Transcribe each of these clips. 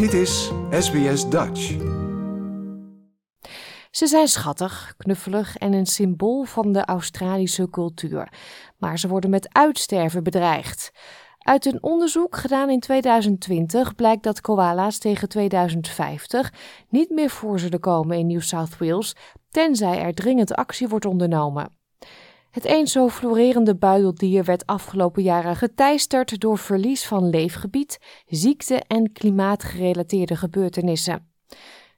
Dit is SBS Dutch. Ze zijn schattig, knuffelig en een symbool van de Australische cultuur. Maar ze worden met uitsterven bedreigd. Uit een onderzoek gedaan in 2020 blijkt dat koala's tegen 2050 niet meer voor zullen komen in New South Wales, tenzij er dringend actie wordt ondernomen. Het eens zo florerende buideldier werd afgelopen jaren geteisterd door verlies van leefgebied, ziekte en klimaatgerelateerde gebeurtenissen.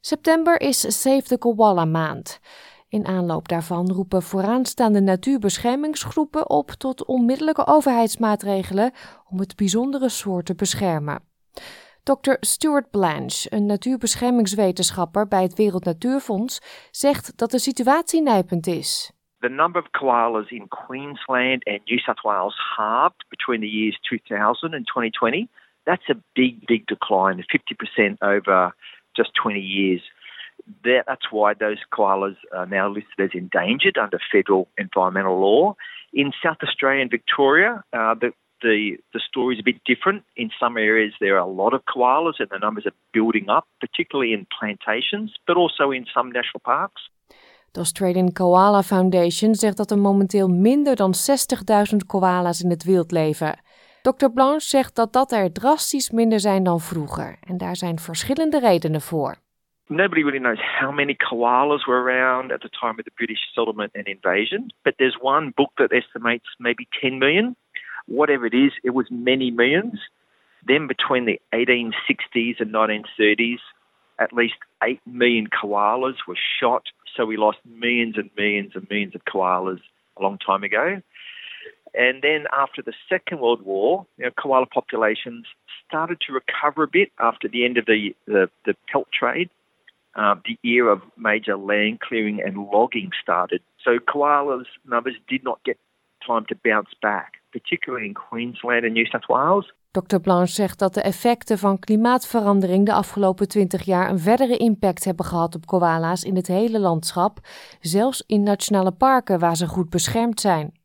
September is Save the Koala maand. In aanloop daarvan roepen vooraanstaande natuurbeschermingsgroepen op tot onmiddellijke overheidsmaatregelen om het bijzondere soort te beschermen. Dr. Stuart Blanche, een natuurbeschermingswetenschapper bij het Wereld Natuurfonds, zegt dat de situatie nijpend is. The number of koalas in Queensland and New South Wales halved between the years 2000 and 2020. That's a big, big decline, 50% over just 20 years. That's why those koalas are now listed as endangered under federal environmental law. In South Australia and Victoria, uh, the, the, the story is a bit different. In some areas, there are a lot of koalas and the numbers are building up, particularly in plantations, but also in some national parks. De Australian Koala Foundation zegt dat er momenteel minder dan 60.000 koala's in het wild leven. Dr. Blanche zegt dat dat er drastisch minder zijn dan vroeger. En daar zijn verschillende redenen voor. Nobody really knows how many koalas were around at the time of the British settlement and invasion, but there's one book that estimates maybe 10 million. Whatever it is, it was many millions. Then between the 1860s and 1930s, at least 8 million koalas were shot so we lost millions and millions and millions of koalas a long time ago. And then after the Second World War, you know, koala populations started to recover a bit after the end of the, the, the pelt trade. Uh, the era of major land clearing and logging started. So koalas numbers did not get time to bounce back, particularly in Queensland and New South Wales. Dr. Blanche zegt dat de effecten van klimaatverandering de afgelopen 20 jaar een verdere impact hebben gehad op koala's in het hele landschap, zelfs in nationale parken waar ze goed beschermd zijn.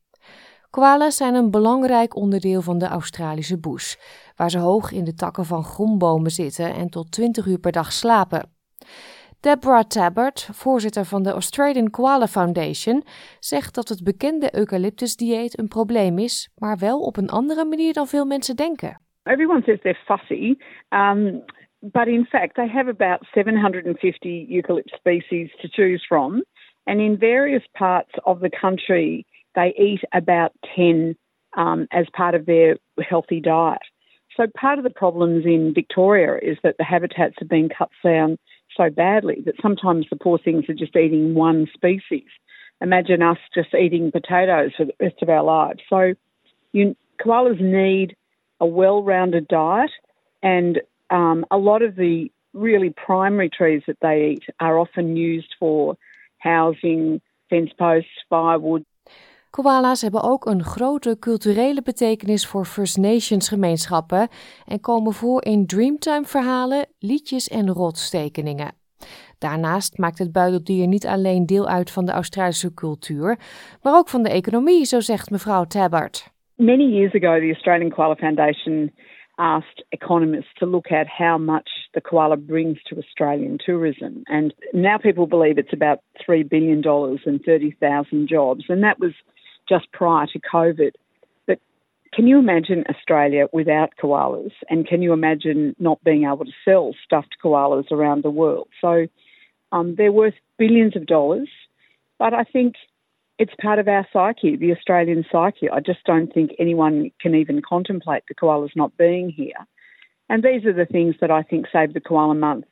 Koala's zijn een belangrijk onderdeel van de Australische bush, waar ze hoog in de takken van grombomen zitten en tot 20 uur per dag slapen. Deborah Tabbert, voorzitter van de Australian Koala Foundation, zegt dat het bekende eucalyptusdieet een probleem is, maar wel op een andere manier dan veel mensen denken. Everyone says they're fussy, um, but in fact they have about 750 eucalypt species to choose from, and in various parts of the country they eat about 10 um, as part of their healthy diet. So part of the problems in Victoria is that the habitats have been cut down so badly that sometimes the poor things are just eating one species. Imagine us just eating potatoes for the rest of our lives. So, you, koalas need a well rounded diet, and um, a lot of the really primary trees that they eat are often used for housing, fence posts, firewood. Koala's hebben ook een grote culturele betekenis voor First Nations gemeenschappen en komen voor in Dreamtime-verhalen, liedjes en rotstekeningen. Daarnaast maakt het buideldier niet alleen deel uit van de Australische cultuur, maar ook van de economie, zo zegt mevrouw Tabbert. Many years ago, the Australian Koala Foundation asked economists to look at how much the koala brings to Australian tourism. And now people believe it's about $3 billion and 30,000 jobs. And that was just prior to COVID. But can you imagine Australia without koalas? And can you imagine not being able to sell stuffed koalas around the world? So um, they're worth billions of dollars. But I think it's part of our psyche, the Australian psyche. I just don't think anyone can even contemplate the koalas not being here. And these are the things that I think Save the Koala Month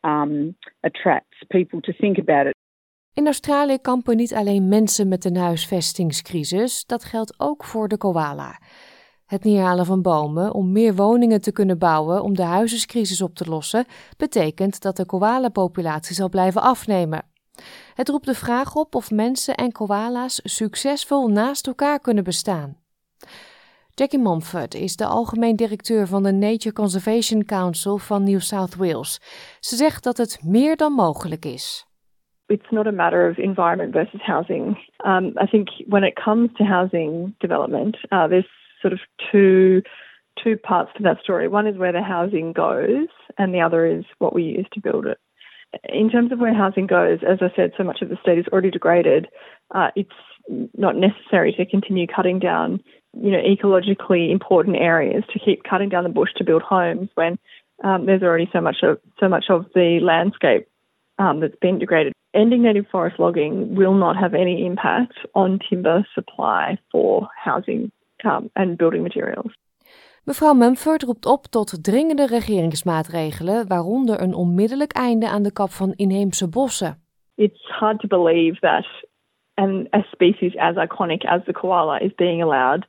um, attracts people to think about it. In Australië kampen niet alleen mensen met een huisvestingscrisis, dat geldt ook voor de koala. Het neerhalen van bomen om meer woningen te kunnen bouwen om de huizenscrisis op te lossen, betekent dat de koala-populatie zal blijven afnemen. Het roept de vraag op of mensen en koala's succesvol naast elkaar kunnen bestaan. Jackie Mumford is de algemeen directeur van de Nature Conservation Council van New South Wales. Ze zegt dat het meer dan mogelijk is. it's not a matter of environment versus housing. Um, I think when it comes to housing development, uh, there's sort of two two parts to that story. One is where the housing goes, and the other is what we use to build it. In terms of where housing goes, as I said, so much of the state is already degraded. Uh, it's not necessary to continue cutting down, you know, ecologically important areas to keep cutting down the bush to build homes when um, there's already so much of so much of the landscape um, that's been degraded. Ending native forest logging will not have any impact on timber supply for housing um, and building materials. Mevrouw Mumford roept op tot dringende regeringsmaatregelen, waaronder een onmiddellijk einde aan de kap van inheemse bossen. It's hard to believe that an, a species as iconic as the koala is being allowed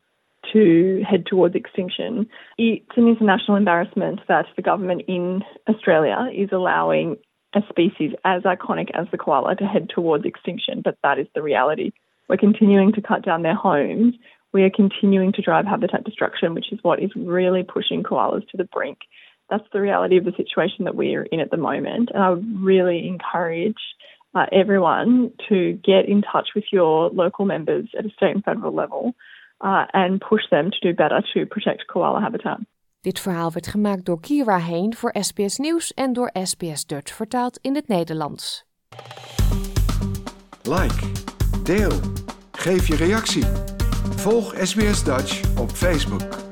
to head towards extinction. It's an international embarrassment that the government in Australia is allowing a species as iconic as the koala to head towards extinction, but that is the reality. We're continuing to cut down their homes. We are continuing to drive habitat destruction, which is what is really pushing koalas to the brink. That's the reality of the situation that we are in at the moment. And I would really encourage uh, everyone to get in touch with your local members at a state and federal level uh, and push them to do better to protect koala habitat. Dit verhaal werd gemaakt door Kira Heen voor SBS Nieuws en door SBS Dutch vertaald in het Nederlands. Like, deel, geef je reactie. Volg SBS Dutch op Facebook.